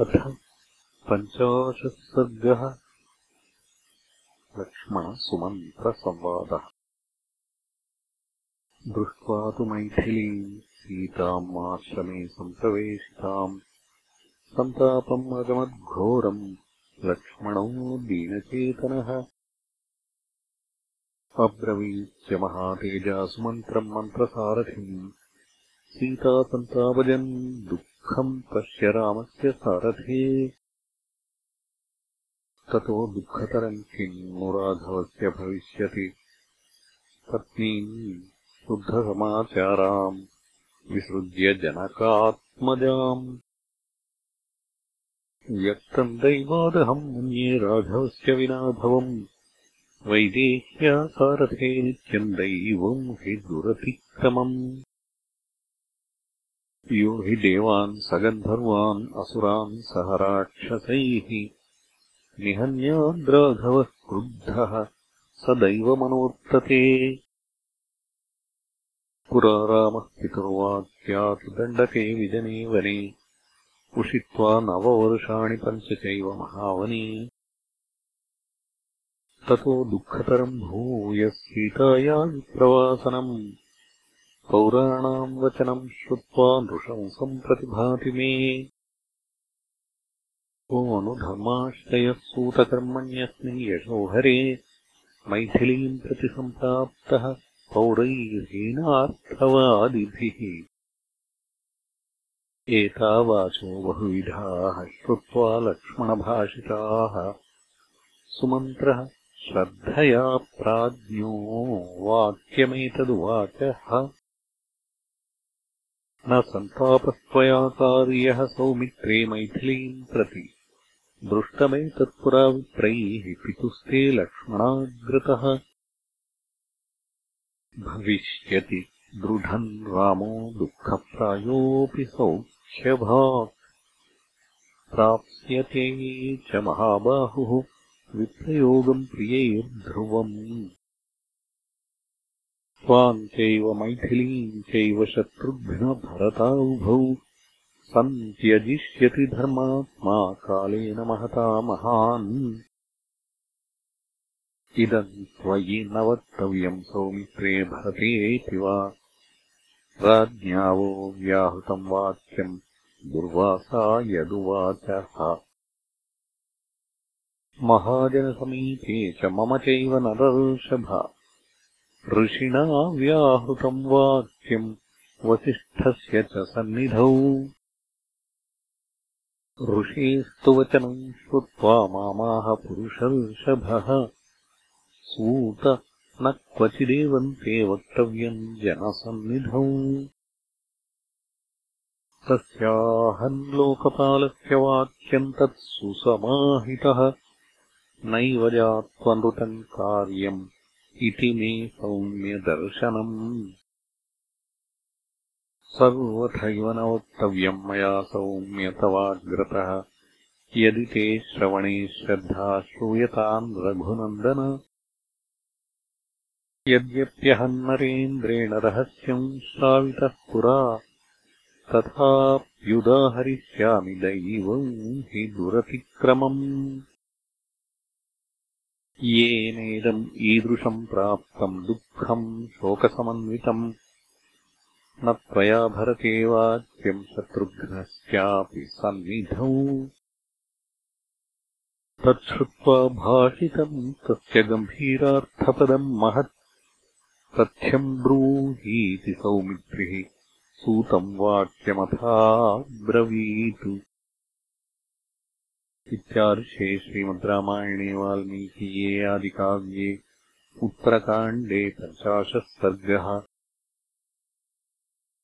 अथ पञ्चाशः सर्गः लक्ष्मणसुमन्त्रसंवादः। दृष्ट्वा तु मैथिलीम् सीताम् आश्रमे सम्प्रवेशिताम् सन्तापम् अगमद्घोरम् लक्ष्मणो दीनचेतनः। अब्रवीच्य महातेजासुमन्त्रम् मन्त्रसारथिम्। सीतासन्तापजन् दुःखम् पश्य रामस्य सारथे। ततो दुःखतरम् किम् नु राघवस्य भविष्यति। पत्नीम् शुद्धसमाचाराम् विसृज्य जनकात्मजाम्। व्यक्तम् दैवादहम् मन्ये राघवस्य विना भवम् वैदेह्या सारथे नित्यम् दैवम् हि दुरतिक्रमम् यो हि देवान् सगन्धर्वान् असुरान् सह राक्षसैः। निहन्याद्राघवः क्रुद्धः स दैवमनोत्तते पुरा रामः पितुर्वाक्यात् दण्डके विजने वने उषित्वा नववर्षाणि पञ्च चैव महावने। ततो दुःखतरम् भूयः सीताया विप्रवासनम् पौराणाम् वचनम् श्रुत्वा नृशंसम् प्रतिभाति मे। को नु धर्माश्रयः सूतकर्मण्यस्मिन् यशोहरे मैथिलीम् प्रति सम्प्राप्तः पौरैर्हीनार्थवादिभिः। एतावाचो बहुविधाः श्रुत्वा लक्ष्मणभाषिताः। सुमन्त्रः श्रद्धया प्राज्ञो वाक्यमेतदुवाचः न सन्तापस्त्वया कार्यः सौमित्रे मैथिलीम् प्रति। दृष्टमेतत्पुरा विप्रैः पितुस्ते लक्ष्मणाग्रतः। भविष्यति दृढम् रामो दुःखप्रायोऽपि सौख्यभाक्। प्राप्स्यते च महाबाहुः विप्रयोगम् प्रियैर्ध्रुवम् त्वाम् चैव मैथिलीम् चैव शत्रुघ्नभरताउभौ सन्त्यजिष्यति धर्मात्मा कालेन महता महान्। इदम् त्वयि न वक्तव्यम् सौमित्रे भरतेति वा राज्ञावो व्याहृतम् वाक्यम् दुर्वासा यदुवाचः महाजनसमीपे च मम चैव नरर्षभ ऋषिणा व्याहृतम् वाक्यम् वसिष्ठस्य च सन्निधौ। ऋषेस्तु वचनम् श्रुत्वा मामाह पुरुषर्षभः। सूत न क्वचिदेवन्ते वक्तव्यम् जनसन्निधौ। तस्याहम् लोकपालस्य वाक्यम् तत् सुसमाहितः नैव जात्वनृतम् कार्यम् इति मे सौम्यदर्शनम्। सर्वथैव न वक्तव्यम् मया सौम्य तवाग्रतः यदि ते श्रवणे श्रद्धा श्रूयताम् रघुनन्दन। यद्यप्यहम् नरेन्द्रेण रहस्यम् श्रावितः पुरा तथाप्युदाहरिष्यामि दैवम् हि दुरतिक्रमम् येनेदम् ईदृशम् प्राप्तम् दुःखम् शोकसमन्वितम्। न त्वया भरते वाक्यम् शत्रुघ्नस्यापि सन्निधौ। तच्छ्रुत्वा भाषितम् तस्य गम्भीरार्थपदम् महत्। तथ्यम् ब्रूहीति सौमित्रिः सूतम् वाक्यमथाब्रवीतु इत्यार्षे श्रीमद् रामायणे वाल्मीकीये आदिकाव्ये उत्तरकाण्डे पञ्चाशः सर्गः